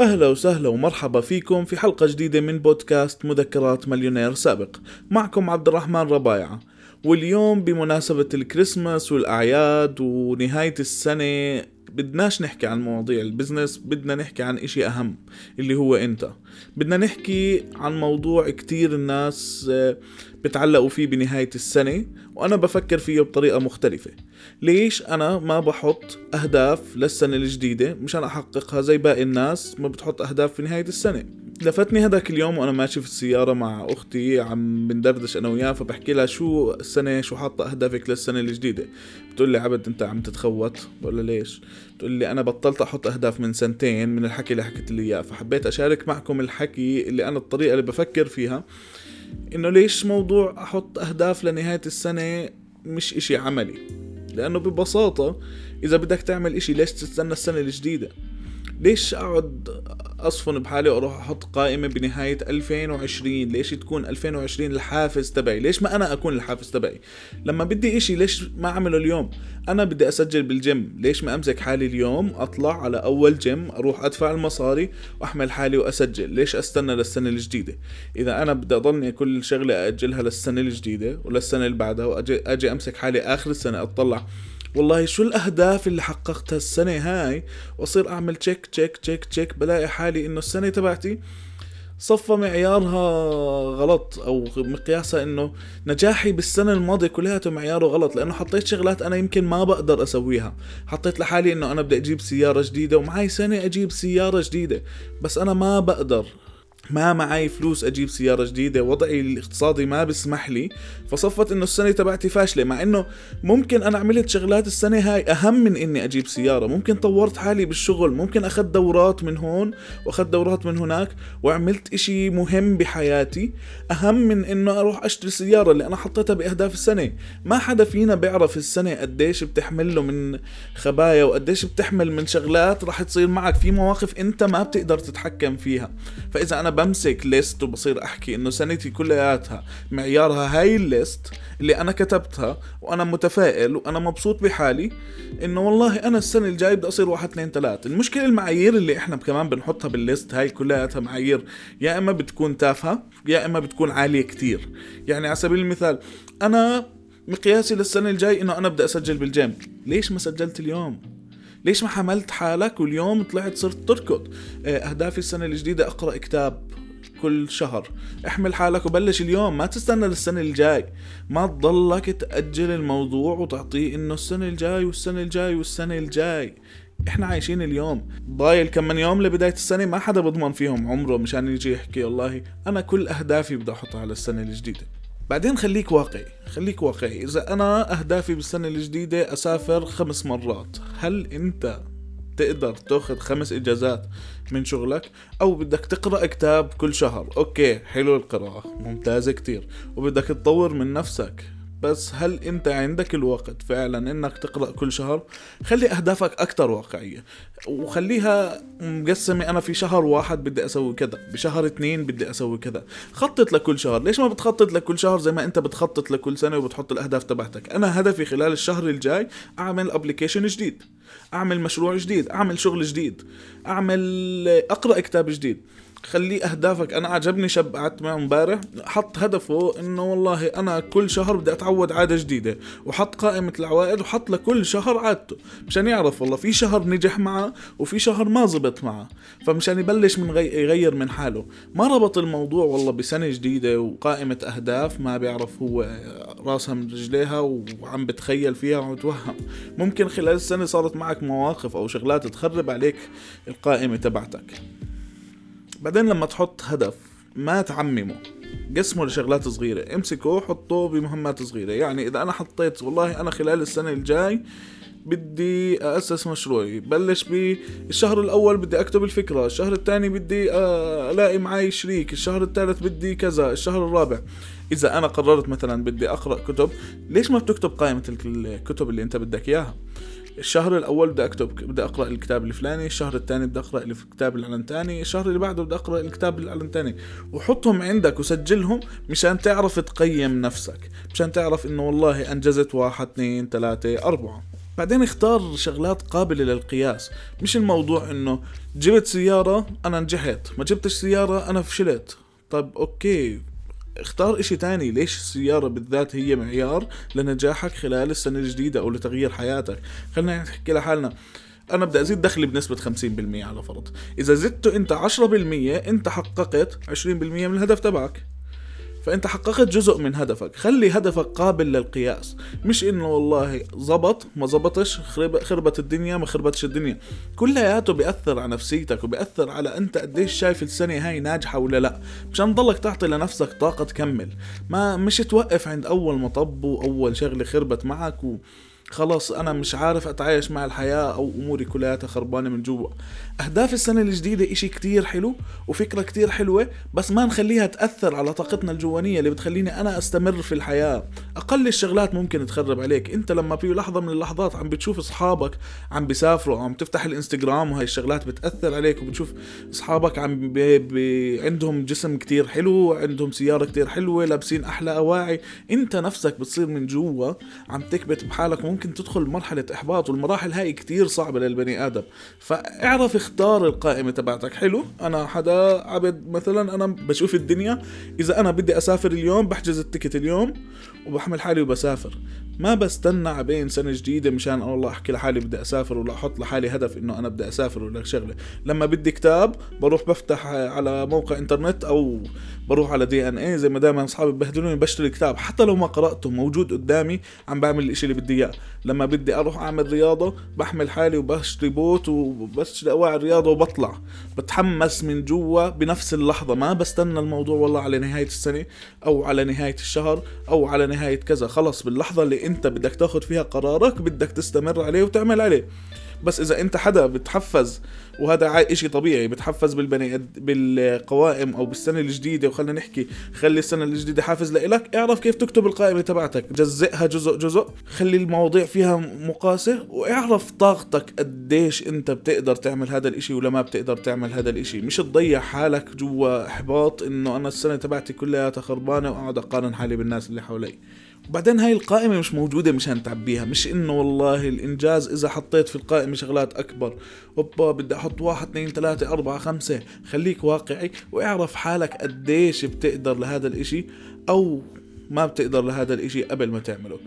أهلا وسهلا ومرحبا فيكم في حلقة جديدة من بودكاست مذكرات مليونير سابق. معكم عبد الرحمن ربايعة. واليوم بمناسبة الكريسماس والأعياد ونهاية السنة بدناش نحكي عن مواضيع ال business بدنا نحكي عن إشي أهم اللي هو أنت. بدنا نحكي عن موضوع كتير الناس آه، بتعلقوا فيه بنهاية السنة وأنا بفكر فيه بطريقة مختلفة. ليش أنا ما بحط أهداف للسنة الجديدة؟ مشان أحققها زي باقي الناس ما بتحط أهداف في نهاية السنة. لفتني هذاك اليوم وأنا ماشي في السيارة مع أختي عم بندردش أنا وياها فبحكي لها شو السنة شو حاطة أهدافك للسنة الجديدة؟ بتقول لي عبد أنت عم تتخوت؟ بقول لها ليش؟ بتقول لي أنا بطلت أحط أهداف من سنتين من الحكي اللي حكيت لي إياه فحبيت أشارك معكم الحكي اللي أنا الطريقة اللي بفكر فيها إنه ليش موضوع أحط أهداف لنهاية السنة مش إشي عملي؟ لأنه ببساطة إذا بدك تعمل إشي ليش تستنى السنة الجديدة؟ ليش أقعد أصفن بحالي وأروح أحط قائمة بنهاية 2020 ليش تكون 2020 الحافز تبعي؟ ليش ما أنا أكون الحافز تبعي؟ لما بدي إشي ليش ما أعمله اليوم؟ أنا بدي أسجل بالجيم. ليش ما أمسك حالي اليوم؟ أطلع على أول جيم أروح أدفع المصاري وأحمل حالي وأسجل. ليش أستنى للسنة الجديدة؟ إذا أنا بدي أضلني كل شغلة أجلها للسنة الجديدة وللسنة اللي بعدها واجي أجي أمسك حالي آخر السنة أطلع والله شو الأهداف اللي حققتها السنة هاي؟ وأصير أعمل check check check check بلاقي حالي إنه السنة تبعتي صفى معيارها غلط أو مقياسها إنه نجاحي بالسنة الماضية كلياته معياره غلط لأنه حطيت شغلات أنا يمكن ما بقدر أسويها. حطيت لحالي إنه أنا بدي أجيب سيارة جديدة ومعي سنة أجيب سيارة جديدة بس أنا ما بقدر. ما معي فلوس أجيب سيارة جديدة وضعي الاقتصادي ما بسمح لي. فصفت إنه السنة تبعتي فاشلة مع إنه ممكن أنا عملت شغلات السنة هاي أهم من إني أجيب سيارة. ممكن طورت حالي بالشغل ممكن اخذت دورات من هون واخذت دورات من هناك وعملت إشي مهم بحياتي. أهم من إنه أروح أشتري سيارة اللي أنا حطيتها بأهداف السنة. ما حدا فينا بيعرف السنة قديش بتحمل له من خبايا وقديش بتحمل من شغلات راح تصير معك. في مواقف أنت ما بتقدر تتحكم فيها. فإذا أنا بمسك list وبصير أحكي إنه سنتي كلياتها معيارها هاي ال list اللي أنا كتبتها وأنا متفائل وأنا مبسوط بحالي إنه والله أنا السنة الجاي بدي أصير واحد اثنين ثلاث المشكلة المعايير اللي إحنا كمان بنحطها بال list هاي كلياتها معايير يا إما بتكون تافهة يا إما بتكون عالية كتير. يعني على سبيل المثال أنا مقياسي للسنة الجاي إنه أنا بدي أسجل بالجيم. ليش ما سجلت اليوم؟ ليش ما حملت حالك واليوم طلعت صرت تركض؟ آه، أهدافي السنة الجديدة أقرأ كتاب كل شهر. احمل حالك وبلش اليوم ما تستنى للسنة الجاي. ما تضلك تأجل الموضوع وتعطيه إنه السنة الجاي والسنة الجاي والسنة الجاي. إحنا عايشين اليوم. ضايل كم من يوم لبداية السنة ما حدا بضمن فيهم عمره مشان يجي يحكي والله أنا كل أهدافي بدي أحطها على السنة الجديدة. بعدين خليك واقعي خليك واقعي. إذا أنا أهدافي بالسنة الجديدة أسافر خمس مرات هل أنت تقدر تأخذ خمس إجازات من شغلك؟ أو بدك تقرأ كتاب كل شهر؟ أوكي حلو القراءة ممتازة كتير. وبدك تطور من نفسك. بس هل انت عندك الوقت فعلا إنك تقرأ كل شهر؟ خلي أهدافك أكتر واقعية وخليها مقسمة. أنا في شهر واحد بدي أسوي كذا بشهر اثنين بدي أسوي كذا. خطط لكل شهر. ليش ما بتخطط لكل شهر زي ما أنت بتخطط لكل سنة وبتحط الأهداف تبعتك؟ أنا هدفي خلال الشهر الجاي أعمل ابلكيشن جديد أعمل مشروع جديد أعمل شغل جديد أعمل أقرأ كتاب جديد. خليه أهدافك. أنا عجبني شاب قعدت معه امبارح. حط هدفه إنه والله أنا كل شهر بدي أتعود عادة جديدة. وحط قائمة العوائد وحط لكل شهر عادته. مشان يعرف والله في شهر نجح معه وفي شهر ما زبط معه. فمشان يبلش من غي... يغير من حاله. ما ربط الموضوع والله بسنة جديدة وقائمة أهداف ما بيعرف هو راسها من رجليها وعم بتخيل فيها وعم بتوهم ممكن خلال السنة صارت معك مواقف أو شغلات تخرب عليك القائمة تبعتك. بعدين لما تحط هدف ما تعممه قسمه لشغلات صغيرة امسكه حطه بمهمات صغيرة. يعني إذا أنا حطيت والله أنا خلال السنة الجاي بدي أسس مشروعي بلش بالشهر الأول بدي أكتب الفكرة الشهر الثاني بدي ألاقي معي شريك الشهر الثالث بدي كذا الشهر الرابع. إذا أنا قررت مثلا بدي أقرأ كتب ليش ما بتكتب قائمة الكتب اللي أنت بدك إياها؟ الشهر الأول بدي أكتب بدي أقرأ الكتاب الفلاني الشهر الثاني بدي أقرأ الكتاب العلنتاني الشهر اللي بعده بدي أقرأ الكتاب العلنتاني وحطهم عندك وسجلهم مشان تعرف تقيم نفسك مشان تعرف إنه والله أنجزت واحد اثنين ثلاثة أربعة. بعدين اختار شغلات قابلة للقياس مش الموضوع إنه جبت سيارة أنا نجحت ما جبتش سيارة أنا فشلت. طيب أوكي. اختار إشي تاني. ليش السيارة بالذات هي معيار لنجاحك خلال السنة الجديدة أو لتغيير حياتك؟ خلينا نحكي لحالنا. أنا بدي أزيد دخلي بنسبة 50% على فرض. إذا زدته أنت 10% أنت حققت 20% من الهدف تبعك. فأنت حققت جزء من هدفك. خلي هدفك قابل للقياس. مش إنه والله زبط ما زبطش خربت الدنيا ما خربتش الدنيا. كلياته بيأثر على نفسيتك وبيأثر على أنت قديش شايف السنة هاي ناجحة ولا لأ. مشان تضلك تعطي لنفسك طاقة تكمل. ما مش توقف عند أول مطب وأول شغلة خربت معك و خلاص أنا مش عارف أتعايش مع الحياة أو أموري كلها خربانة من جوا. أهداف السنة الجديدة إشي كتير حلو وفكرة كتير حلوة بس ما نخليها تأثر على طاقتنا الجوانية اللي بتخليني أنا أستمر في الحياة. أقل الشغلات ممكن تخرب عليك. أنت لما في لحظة من اللحظات عم بتشوف أصحابك عم بيسافروا عم تفتح الإنستغرام وهي الشغلات بتأثر عليك وبتشوف أصحابك عم بي بي عندهم جسم كتير حلو عندهم سيارة كتير حلوة لابسين أحلى أواعي. أنت نفسك بتصير من جوا عم تكبت بحالك ممكن تدخل مرحلة إحباط والمراحل هاي كتير صعبة للبني آدم. فاعرف اختار القائمة تبعتك. حلو؟ أنا حدا عبد مثلا أنا بشوف الدنيا. إذا أنا بدي أسافر اليوم بحجز ال ticket اليوم وبحمل حالي وبسافر. ما بستنى عبين سنة جديدة مشان والله أحكي لحالي بدي أسافر ولا أحط لحالي هدف إنه أنا بدي أسافر ولا شغلة. لما بدي كتاب بروح بفتح على موقع إنترنت أو بروح على دي إن اي زي ما دائما أصحابي ببهدلوني بشتري كتاب. حتى لو ما قرأته موجود قدامي عم بعمل الإشي اللي بدي إياه. لما بدي أروح أعمل رياضة بحمل حالي وبشتري بوت وبشتري أواعي الرياضة وبطلع. بتحمس من جوا بنفس اللحظة. ما بستنى الموضوع والله على نهاية السنة أو على نهاية الشهر أو على نهاية كذا. خلص باللحظة اللي انت بدك تاخد فيها قرارك بدك تستمر عليه وتعمل عليه. بس إذا انت حدا بتحفز وهذا إشي طبيعي بتحفز بالبني بالقوائم أو بالسنة الجديدة وخلينا نحكي خلي السنة الجديدة حافز لإلك اعرف كيف تكتب القائمة تبعتك. جزئها جزء جزء خلي المواضيع فيها مقاسة واعرف طاقتك قديش انت بتقدر تعمل هذا الإشي ولا ما بتقدر تعمل هذا الإشي. مش تضيع حالك جوا إحباط إنه أنا السنة تبعتي كلها خربانة وأقعد أقارن حالي بالناس اللي حوالي وبعدين هاي القائمة مش موجودة مشان تعبيها مش إنه والله الإنجاز إذا حطيت في القائمة شغلات أكبر أوبا بدي أحط واحد اثنين ثلاثة أربعة خمسة خليك واقعي واعرف حالك قديش بتقدر لهذا الإشي أو ما بتقدر لهذا الإشي قبل ما تعمله.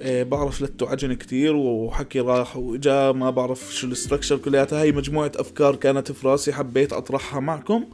إيه بعرف لت وعجن كتير وحكي راح وإجا ما بعرف شو ال structure كلياتها هاي مجموعة أفكار كانت في راسي حبيت أطرحها معكم.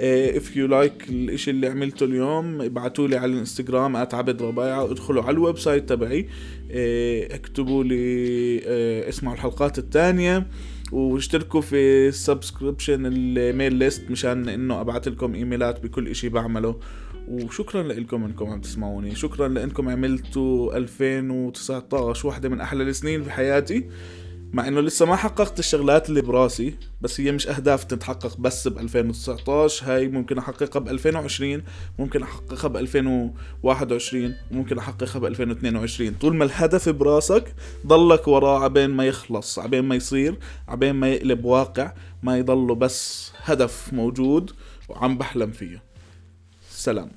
if you like الإشي اللي عملته اليوم ابعتوا لي على الإنستغرام @عبد ربايعه ادخلوا على ال website تبعي إيه اكتبوا لي إيه اسمعوا الحلقات الثانية واشتركوا في ال subscription ال mail list مشان إنه أبعث لكم إيميلات بكل إشي بعمله. وشكرا لكم إنكم عم تسمعوني. شكرا لإنكم عملتوا 2019 واحدة من أحلى السنين في حياتي. مع إنه لسه ما حققت الشغلات اللي براسي بس هي مش أهداف تتحقق بس ب 2019 هاي ممكن أحققها ب 2020 ممكن أحققها ب 2021 وممكن أحققها ب 2022 طول ما الهدف براسك ضلك وراه عبين ما يخلص عبين ما يصير عبين ما يقلب واقع ما يضله بس هدف موجود وعم بحلم فيه. سلام.